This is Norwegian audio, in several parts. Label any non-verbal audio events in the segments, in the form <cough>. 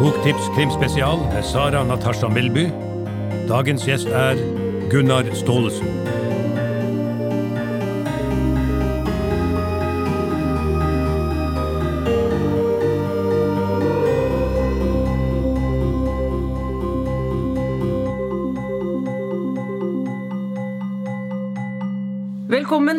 Boktips krimspesial med Sara Natasha Melby. Dagens gjest er Gunnar Staalesen.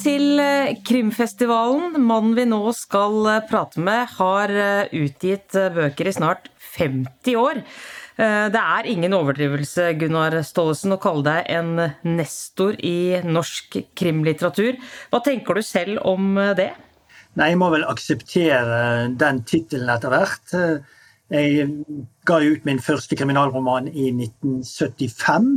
Til eh, krimfestivalen. Mannen vi nå skal eh, prate med, har eh, utgitt bøker i snart 50 år. Det er ingen overdrivelse, Gunnar Staalesen, å kalle deg en nestor i norsk krimlitteratur. Hva tenker du selv om det? Nei, Jeg må vel akseptere den tittelen etter hvert. Jeg ga ut min første kriminalroman i 1975.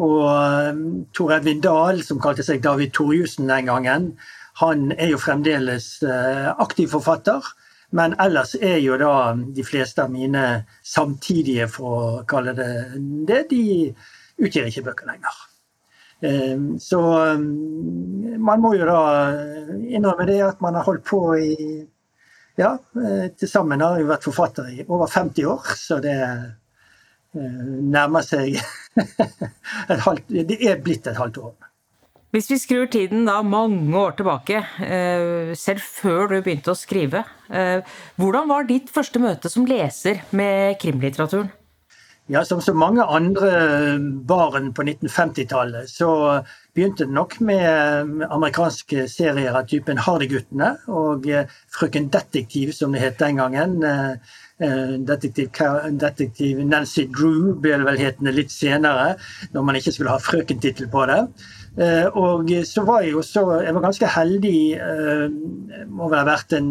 Og um, Tor Edvin Dahl, som kalte seg David Torjussen den gangen, han er jo fremdeles uh, aktiv forfatter. Men ellers er jo da de fleste av mine samtidige, for å kalle det det, de utgir ikke bøker lenger. Um, så man må jo da innrømme det at man har holdt på i Ja, til sammen har jeg vært forfatter i over 50 år, så det nærmer seg <laughs> halvt, det er blitt et halvt år. Hvis vi skrur tiden da mange år tilbake, eh, selv før du begynte å skrive, eh, hvordan var ditt første møte som leser med krimlitteraturen? Ja, Som så mange andre barn på 1950-tallet, så begynte det nok med amerikanske serier av typen Hardy-guttene og eh, Frøken Detektiv, som det het den gangen. Eh, detektiv, detektiv, Nancy Drew ble det vel hetende litt senere, når man ikke skulle ha frøkentittel på det. Eh, og så var jeg jo så Jeg var ganske heldig, eh, må vel ha vært en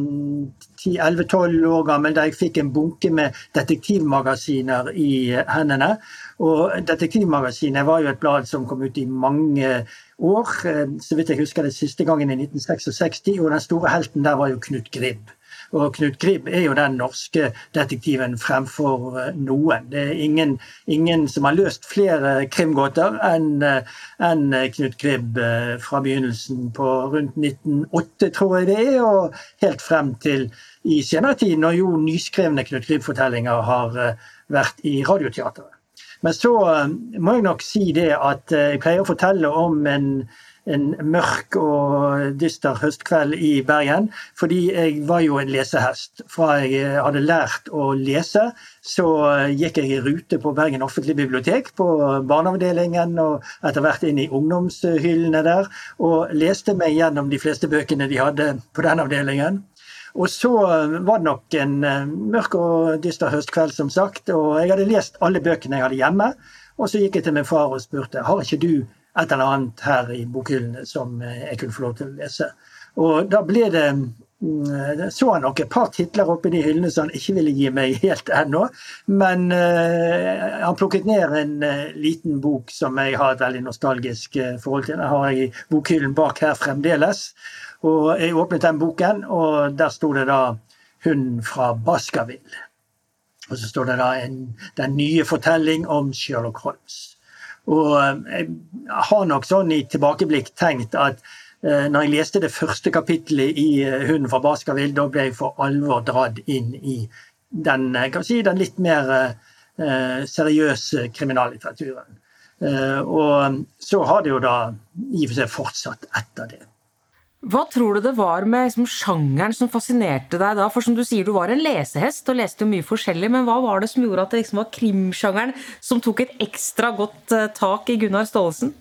10-11-12 år gammel, da jeg fikk en bunke med detektivmagasiner i hendene. Og Detektivmagasinet var jo et blad som kom ut i mange år. Så vidt jeg husker det siste gangen i 1966. Og den store helten der var jo Knut Gribb. Og Knut Gribb er jo den norske detektiven fremfor eh, noen. Det er ingen, ingen som har løst flere krimgåter enn eh, en Knut Gribb eh, fra begynnelsen på rundt 1908, tror jeg det er, og helt frem til i senere tid, når jo nyskrevne Knut Gribb-fortellinger har vært i Radioteatret. Men så må jeg nok si det at jeg pleier å fortelle om en en mørk og dyster høstkveld i Bergen. Fordi jeg var jo en lesehest. Fra jeg hadde lært å lese, så gikk jeg i rute på Bergen offentlige bibliotek, på barneavdelingen og etter hvert inn i ungdomshyllene der, og leste meg gjennom de fleste bøkene de hadde på den avdelingen. Og så var det nok en eh, mørk og dyster høstkveld, som sagt, og jeg hadde lest alle bøkene jeg hadde hjemme. Og så gikk jeg til min far og spurte har ikke du et eller annet her i bokhyllene som jeg kunne få lov til å lese. Og da ble det mm, så han nok et par titler oppi de hyllene som han ikke ville gi meg helt ennå. Men uh, han plukket ned en uh, liten bok som jeg har et veldig nostalgisk uh, forhold til. Den har jeg i bokhyllen bak her fremdeles. Og jeg åpnet den boken, og der sto det da 'Hun fra Baskerville'. Og så står det da en, 'Den nye fortelling om Sherlock Holmes'. Og eh, jeg har nok sånn i tilbakeblikk tenkt at eh, når jeg leste det første kapittelet i eh, 'Hunden fra Baskerville', da ble jeg for alvor dratt inn i den, si, den litt mer seriøse kriminallitteraturen. Og så har det jo da i og for seg fortsatt etter det. Hva tror du det var med liksom, sjangeren som fascinerte deg da? For som du sier, du var en lesehest og leste mye forskjellig, men hva var det som gjorde at det liksom var krimsjangeren som tok et ekstra godt uh, tak i Gunnar Staalesen?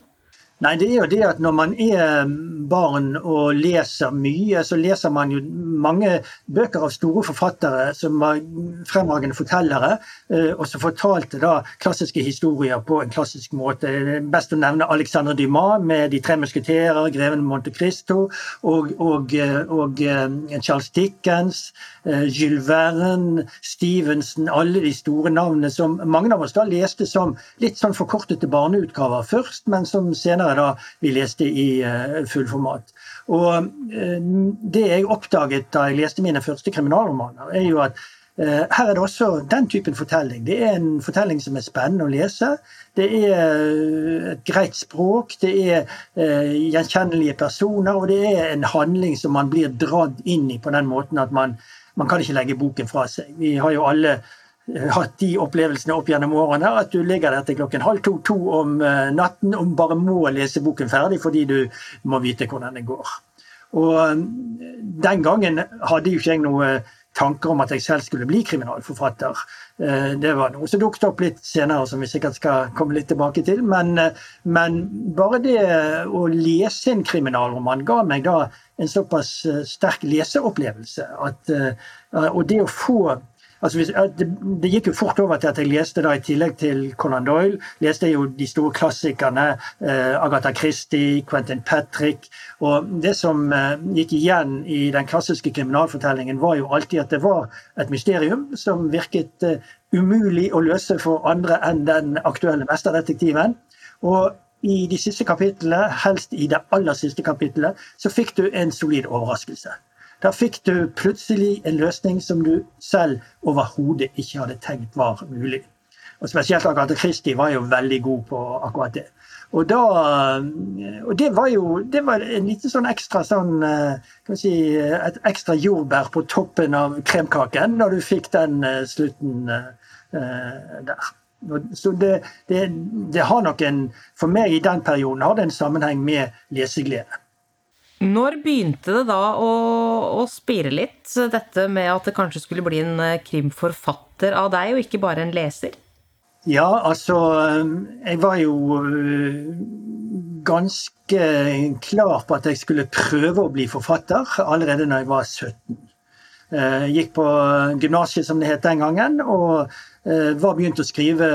Nei, det er jo det at når man er barn og leser mye, så leser man jo mange bøker av store forfattere som var fremragende fortellere, eh, og som fortalte da klassiske historier på en klassisk måte. Best å nevne Alexander Dumas med 'De tre musketerer', 'Greven Monte Cristo', og, og, eh, og eh, Charles Dickens, Jules Verne, Stevenson, alle de store navnene som mange av oss da leste som litt sånn forkortete barneutgaver først, men som senere da vi leste i uh, fullformat. Og uh, det jeg oppdaget da jeg leste mine første kriminalromaner, er jo at uh, her er det også den typen fortelling. Det er en fortelling som er spennende å lese. Det er et greit språk, det er gjenkjennelige personer, og det er en handling som man blir dratt inn i på den måten at man, man kan ikke legge boken fra seg. Vi har jo alle hatt de opplevelsene opp gjennom årene. At du ligger der til klokken halv to-to om natten og bare må lese boken ferdig fordi du må vite hvordan det går. Og den gangen hadde jo ikke jeg noe tanker om at jeg selv skulle bli kriminalforfatter. Eh, det var noe som dukket opp litt senere, som vi sikkert skal komme litt tilbake til. Men, eh, men bare det å lese en kriminalroman ga meg da en såpass eh, sterk leseopplevelse. At, og det å få Altså, det, det, gikk jo fort over til at jeg leste da i tillegg til Conan Doyle, leste jeg jo de store klassikerne. Eh, Agatha Christie, Quentin Patrick. Og det som eh, gikk igjen i den klassiske kriminalfortellingen, var jo alltid at det var et mysterium som virket eh, umulig å løse for andre enn den aktuelle mesterdetektiven. Og i de siste kapitlene, helst i det aller siste kapitlet, så fikk du en solid overraskelse. Da fikk du plutselig en løsning som du selv overhodet ikke hadde tenkt var mulig. Og Spesielt Agathe Christie var jo veldig god på akkurat det. Og, da, og det var jo det var en liten sånn ekstra sånn kan si, Et ekstra jordbær på toppen av kremkaken når du fikk den eh, slutten der. Så det, det, det, har nok en For meg i den perioden har det en sammenheng med leseglede. Når begynte det da å, å spire litt, dette med at det kanskje skulle bli en eh, krimforfatter av deg, og ikke bare en leser? Ja, altså Jeg var jo eh, ganske klar på at jeg skulle prøve å bli forfatter allerede da jeg var 17. Eh, gikk på gymnaset, som det het den gangen, og Eh, var begynt å skrive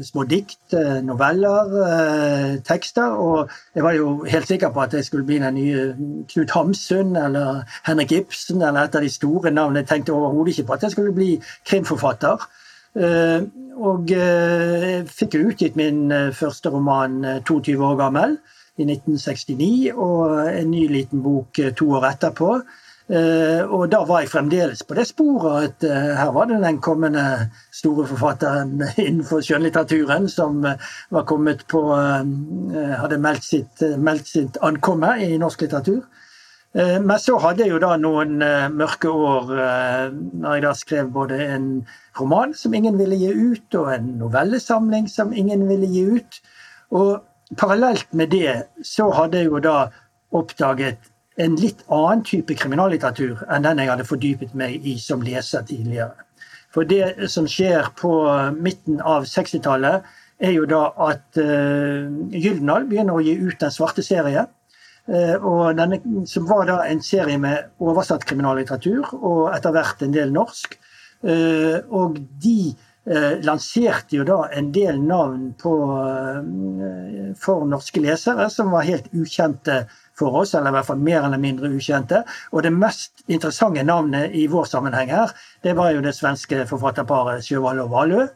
små dikt, eh, noveller, eh, tekster. Og jeg var jo helt sikker på at jeg skulle bli den nye Knut Hamsun eller Henrik Ibsen eller et av de store navnene. Jeg tenkte overhodet ikke på at jeg skulle bli krimforfatter. Og jeg fikk utgitt min første roman 22 år gammel, i 1969, og en ny liten bok to år etterpå. Eh, og da var jeg fremdeles på det sporet at eh, her var det den kommende store forfatteren <laughs> innenfor skjønnlitteraturen som eh, var kommet på Hadde meldt sitt, meldt sitt ankomme i norsk litteratur. Men så hadde jeg jo da noen mørke år når jeg da skrev både en roman som ingen ville gi ut, og en novellesamling som ingen ville gi ut. Og parallelt med det så hadde jeg jo da oppdaget en litt annen type kriminallitteratur enn den jeg hadde fordypet meg i som leser tidligere. For det som skjer på midten av 60-tallet, er jo da at uh, Gyldendal begynner å gi ut Den svarte serie. Uh, og denne, som var da en serie med oversatt kriminallitteratur, og etter hvert en del norsk. Uh, og de lanserte jo da en del navn på, for norske lesere som var helt ukjente for oss, eller i hvert fall mer eller mindre ukjente. Og det mest interessante navnet i vår sammenheng her, det var jo det svenske forfatterparet Sjøvald og Valø.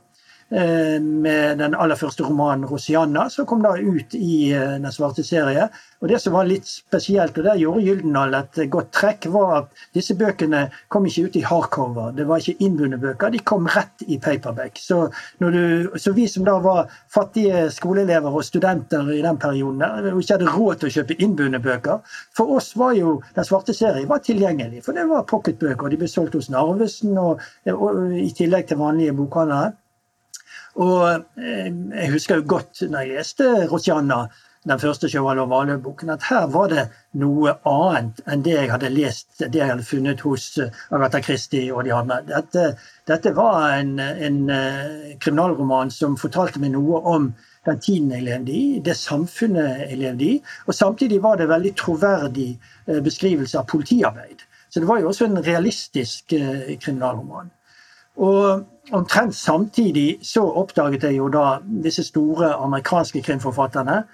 Eh, med den aller første romanen 'Rosianna', som kom da ut i eh, Den svarte serie. Og Det som var litt spesielt, og der gjorde Gyldendal et godt trekk, var at disse bøkene kom ikke ut i hardcover. Det var ikke innbundne bøker, de kom rett i paperback. Så, du, så, vi som da var fattige skoleelever og studenter i den perioden, og ikke hadde råd til å kjøpe innbundne bøker, for oss var jo Den svarte serie var tilgjengelig. For det var pocketbøker, de ble solgt hos Narvesen og, og, i tillegg til vanlige bokhandlere. Og eh, jeg husker jo godt når jeg leste Rosianna, den første Sjøvald Valø-boken, at her var det noe annet enn det jeg hadde lest, det jeg hadde funnet hos eh, Agatha Christie og de andre. Dette, dette var en, en uh, kriminalroman som fortalte meg noe om den tiden jeg levde i, det samfunnet jeg levde i. Og samtidig var det veldig troverdig beskrivelse av politiarbeid. Så det var jo også en realistisk kriminalroman. Og omtrent samtidig så oppdaget jeg jo da disse store amerikanske krimforfatterne.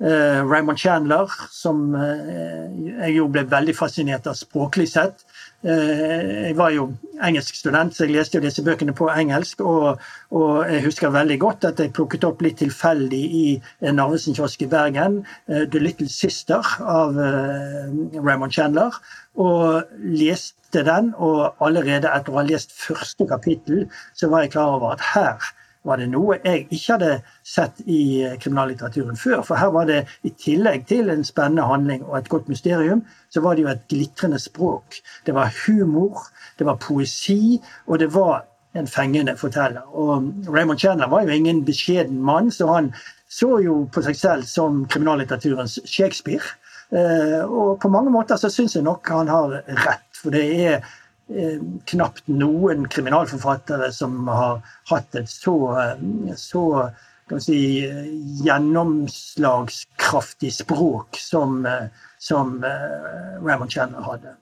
Eh, Raymond Chandler, som eh, jeg jo ble veldig fascinert av språklig sett. Eh, jeg var jo engelsk student, så jeg leste jo disse bøkene på engelsk. Og, og jeg husker veldig godt at jeg plukket opp litt tilfeldig i en Narvesen-kiosk i Bergen, eh, 'The Little Sister' av eh, Raymond Chandler. Og leste den, og allerede etter å ha lest første kapittel, så var jeg klar over at her var det noe jeg ikke hadde sett i kriminallitteraturen før. For her var det, i tillegg til en spennende handling og et godt mysterium, så var det jo et glitrende språk. Det var humor, det var poesi, og det var en fengende forteller. Og Raymond Chandler var jo ingen beskjeden mann, så han så jo på seg selv som kriminallitteraturens Shakespeare. Eh, og på mange måter så syns jeg nok han har rett, for det er eh, knapt noen kriminalforfattere som har hatt et så, eh, så si, gjennomslagskraftig språk som, som Raymond Chandler hadde.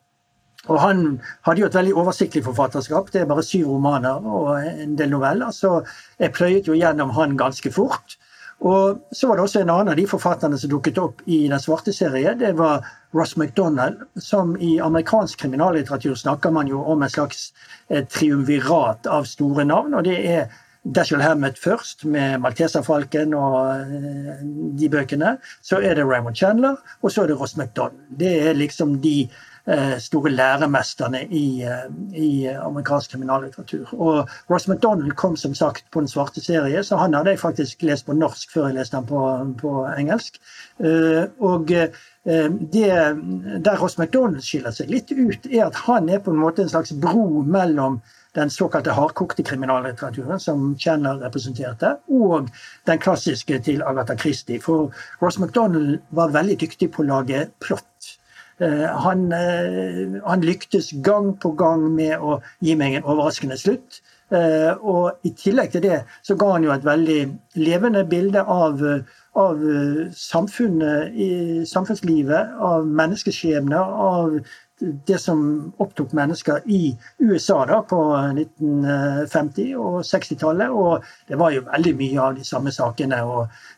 Og han hadde jo et veldig oversiktlig forfatterskap. Det er bare syv romaner og en del noveller. Så jeg pløyet jo gjennom han ganske fort. Og så var det også en annen av de forfatterne som dukket opp i Den svarte serie. Det var Ross MacDonald, som i amerikansk kriminallitteratur snakker man jo om en slags eh, triumvirat av store navn. Og det er Dashiell Hammett først, med Malteserfalken og eh, de bøkene. Så er det Raymond Chandler, og så er det Ross MacDonald. Det er liksom de store læremesterne i, eh, i, amerikansk kriminallitteratur. Og Ross MacDonald kom som sagt på Den svarte serie, så han hadde jeg faktisk lest på norsk før jeg leste den på, på engelsk. Eh, og det, der Ross MacDonald skiller seg litt ut, er at han er på en måte en slags bro mellom den såkalte hardkokte kriminallitteraturen, som Chandler representerte, og den klassiske til Agatha Christie. For Ross MacDonald var veldig dyktig på å lage plott. Eh, han, eh, han, lyktes gang på gang med å gi meg en overraskende slutt. Eh, og i tillegg til det så ga han jo et veldig levende bilde av, av samfunnet, samfunnslivet, av menneskeskjebner, av det som opptok mennesker i USA da på 1950- og 60-tallet. Og det var jo veldig mye av de samme sakene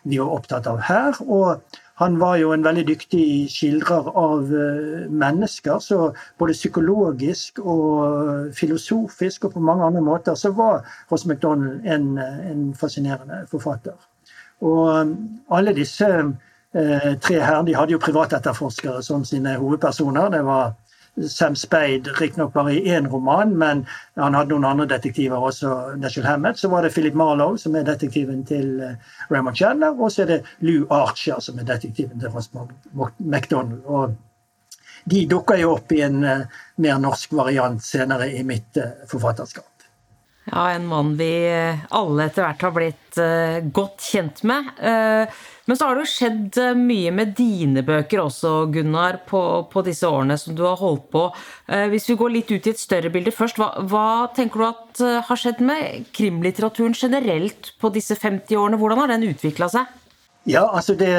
vi var opptatt av her. Og han var jo en veldig dyktig skildrer av eh, mennesker. Så både psykologisk og filosofisk og på mange andre måter så var Ross MacDonald en, en fascinerende forfatter. Og alle disse eh, tre her de hadde jo privatetterforskere som sine hovedpersoner. Det var Sam Spade, riktignok bare i én roman, men han hadde noen andre detektiver også. Dashiell Hammett. Så var det Philip Marlowe, som er detektiven til uh, Raymond Chandler. Og så er det Lou Archer, som er detektiven til Ross MacDonald. Og de dukker jo opp i en uh, mer norsk variant senere i mitt uh, forfatterskap. Ja, en mann vi alle etter hvert har blitt uh, godt kjent med. Uh, men så har det jo skjedd mye med dine bøker også, Gunnar, på, på, disse årene som du har holdt på. Hvis vi går litt ut i et større bilde først, hva, hva tenker du at har skjedd med krimlitteraturen generelt på disse 50 årene? Hvordan har den utvikla seg? Ja, altså det,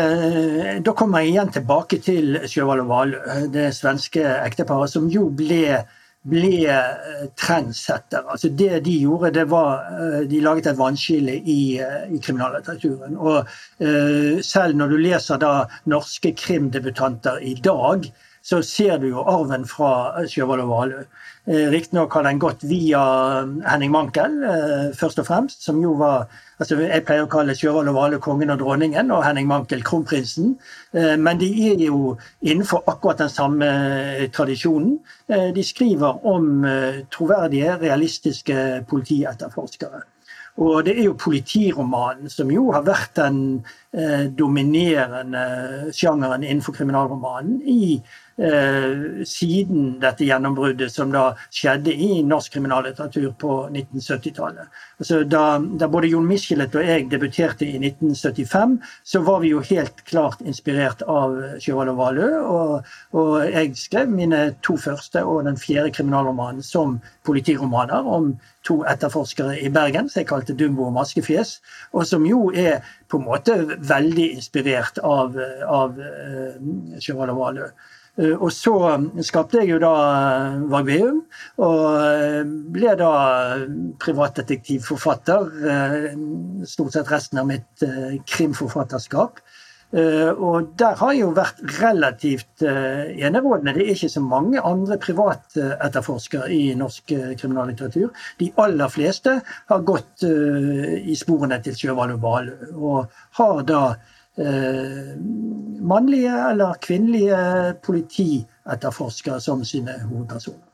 Da kommer jeg igjen tilbake til Sjøvald og Valø, det svenske ekteparet som jo ble ble eh, trendsetter. Altså det de gjorde, det var eh, De laget et vannskille i, eh, i kriminallitteraturen. Og selv når du leser da norske krimdebutanter i dag, så ser du jo arven fra Sjøvald og Valø. Eh, Riktignok har den gått via Henning Mankel, eh, først og fremst, som jo var altså Jeg pleier å kalle Sjøvald og Valø kongen og dronningen, og Henning Mankel kronprinsen. Eh, men de er jo innenfor akkurat den samme tradisjonen. De skriver om troverdige, realistiske politietterforskere. Og det er jo politiromanen som jo har vært den eh, dominerende sjangeren innenfor kriminalromanen i Eh, siden dette gjennombruddet som da skjedde i norsk kriminallitteratur på 1970-tallet. Altså da, da, både Jon Michelet og jeg debuterte i 1975, så var vi jo helt klart inspirert av Sjøvald og Valø. Og, og, jeg skrev mine to første og den fjerde kriminalromanen som politiromaner om to etterforskere i Bergen, som jeg kalte Dumbo og Maskefjes, og som jo er på en måte veldig inspirert av, av uh, Sjøvald og Valø. Eh, og så skapte jeg jo da eh, Vagveum, og eh, ble da privatdetektivforfatter stort sett resten av mitt krimforfatterskap. Og der har jeg jo vært relativt enerådende. Det er ikke så mange andre privatetterforskere i norsk kriminallitteratur. De aller fleste har gått i sporene til Sjøvald og Valø, og har da mannlige eller kvinnelige politietterforskere som sine hovedpersoner.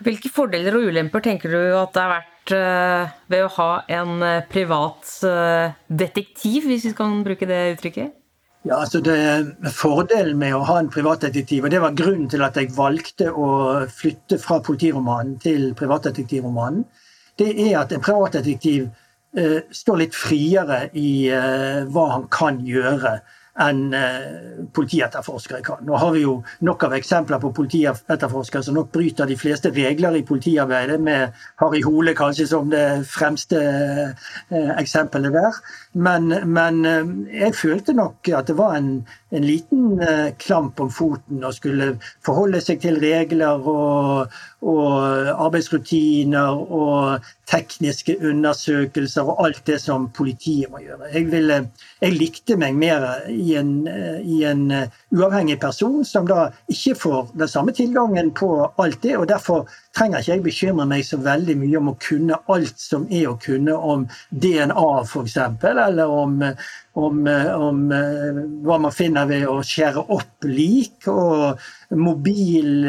Hvilke fordeler og ulemper tenker du at det har vært eh, ved å ha en eh, privat detektiv, hvis vi kan bruke det uttrykket? Ja, altså det Fordelen med å ha en privatdetektiv, og det var grunnen til at jeg valgte å flytte fra politiromanen til privatdetektivromanen, det er at en privatdetektiv eh, står litt friere i eh, hva han kan gjøre enn eh, politietterforskere kan. Nå har vi jo nok av eksempler på politietterforskere som nok bryter de fleste regler i politiarbeidet, med Harry Hole kanskje som det fremste eh, eksempelet der. Men, men eh, jeg følte nok at det var en, en liten klamp om foten å skulle forholde seg til regler og, og arbeidsrutiner og tekniske undersøkelser og alt det som politiet må gjøre. Jeg, ville, jeg likte meg mer i en, i en, uavhengig person som da ikke får den samme tilgangen på alt det. og Derfor trenger ikke jeg bekymre meg så veldig mye om å kunne alt som er å kunne om DNA f.eks., eller om, om, om, hva man finner ved å skjære opp lik, og mobil,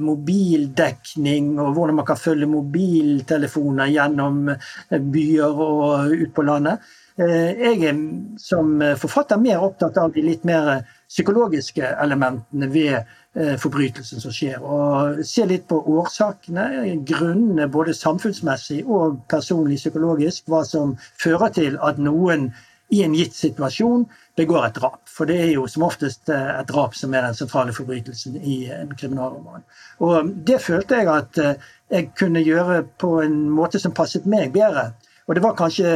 mobildekning, og hvordan man kan følge mobiltelefoner gjennom byer og ut på landet. Jeg er som forfatter mer opptatt av de litt mer psykologiske elementene ved Eh, forbrytelsen som skjer. Og se litt på årsakene, grunnene både samfunnsmessig og personlig psykologisk, hva som fører til at noen i en gitt situasjon begår et drap. For det er jo som oftest eh, et drap som er den sentrale forbrytelsen i en kriminalroman. Og det følte jeg at eh, jeg kunne gjøre på en måte som passet meg bedre. Og det var kanskje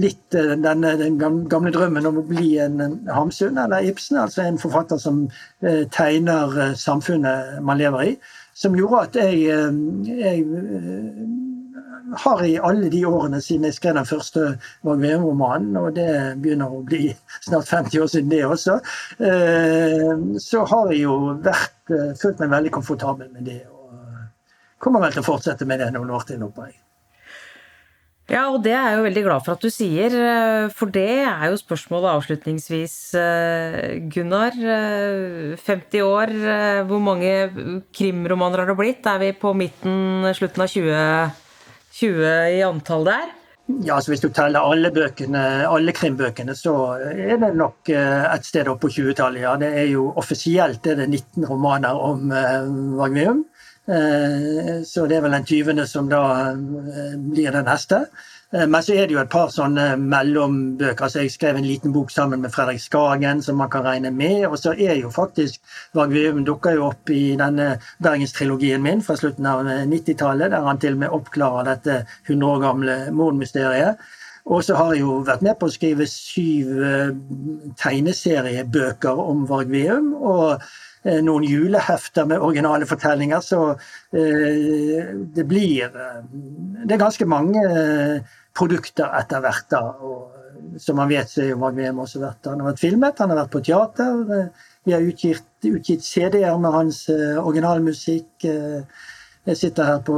litt eh, denne, den gamle drømmen om å bli en Hamsun eller Ibsen, altså en forfatter som eh, tegner eh, samfunnet man lever i, som gjorde at jeg, jeg har i alle de årene siden jeg skrev den første Varg Veum-romanen, og det begynner å bli snart 50 år siden det også, så har jeg jo vært, følt meg veldig komfortabel med det. Og kommer vel til å fortsette med det noen år til, håper jeg. Ja, og det er jeg jo veldig glad for at du sier, eh, for det er jo spørsmålet avslutningsvis. Eh, Gunnar, 50 eh, år, hvor mange krimromaner har det blitt? Er vi på midten, slutten av 20, 20 i antall der? Ja, altså Hvis du teller alle bøkene, alle krimbøkene, så er det nok et sted opp på 20-tallet. Ja. Det er jo Offisielt er det 19 romaner om Vagneum. Eh, så det er vel den 20. som da eh, blir den neste. Eh, men så er det jo et par sånne mellombøker. altså Jeg skrev en liten bok sammen med Fredrik Skagen som man kan regne med. Og så er jo faktisk Varg Veum dukker jo opp i denne bergenstrilogien min fra slutten av 90-tallet, der han til og med oppklarer dette 100 år gamle mordmysteriet. Og så har jeg jo vært med på å skrive syv tegneseriebøker om Varg Veum. og Eh, noen julehefter med originale fortellinger. Så eh, det blir eh, Det er ganske mange produkter etter hvert. da, og Som man vet, så er jo Magnem også vært Han har vært filmet, han har vært på teater. Vi har utgitt, utgitt CD-er med hans originalmusikk. Jeg sitter her på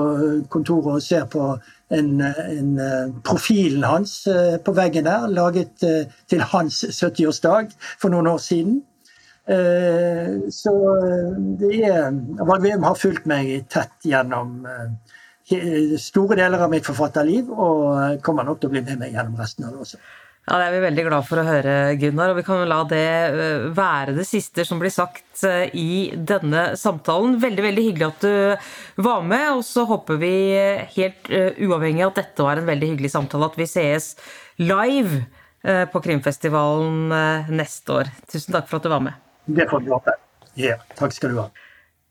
kontoret og ser på en, en, profilen hans på veggen der, laget til hans 70-årsdag for noen år siden. Eh, så eh, det er Valgvem har fulgt meg tett gjennom eh, store deler av mitt forfatterliv, og kommer nok til å bli med meg gjennom resten av det også. Ja, Det er vi veldig glad for å høre, Gunnar. Og vi kan jo la det være det siste som blir sagt i denne samtalen. Veldig veldig hyggelig at du var med. Og så håper vi helt uavhengig av at dette var en veldig hyggelig samtale, at vi sees live på Krimfestivalen neste år. Tusen takk for at du var med. Det får du håpe. Ja, takk skal du ha.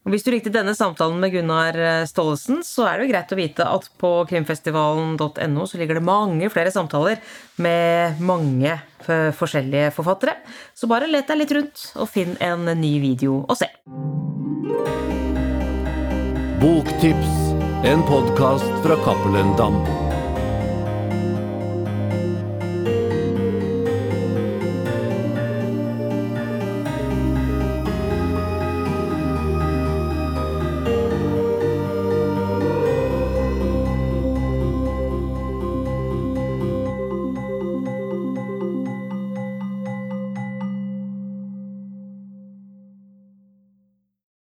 Og hvis du likte denne samtalen med Gunnar eh, Staalesen, så er det jo greit å vite at på krimfestivalen.no så ligger det mange flere samtaler med mange forskjellige forfattere. Så bare let deg litt rundt og finn en ny video å se. Boktips, en podkast fra Cappelen Dam.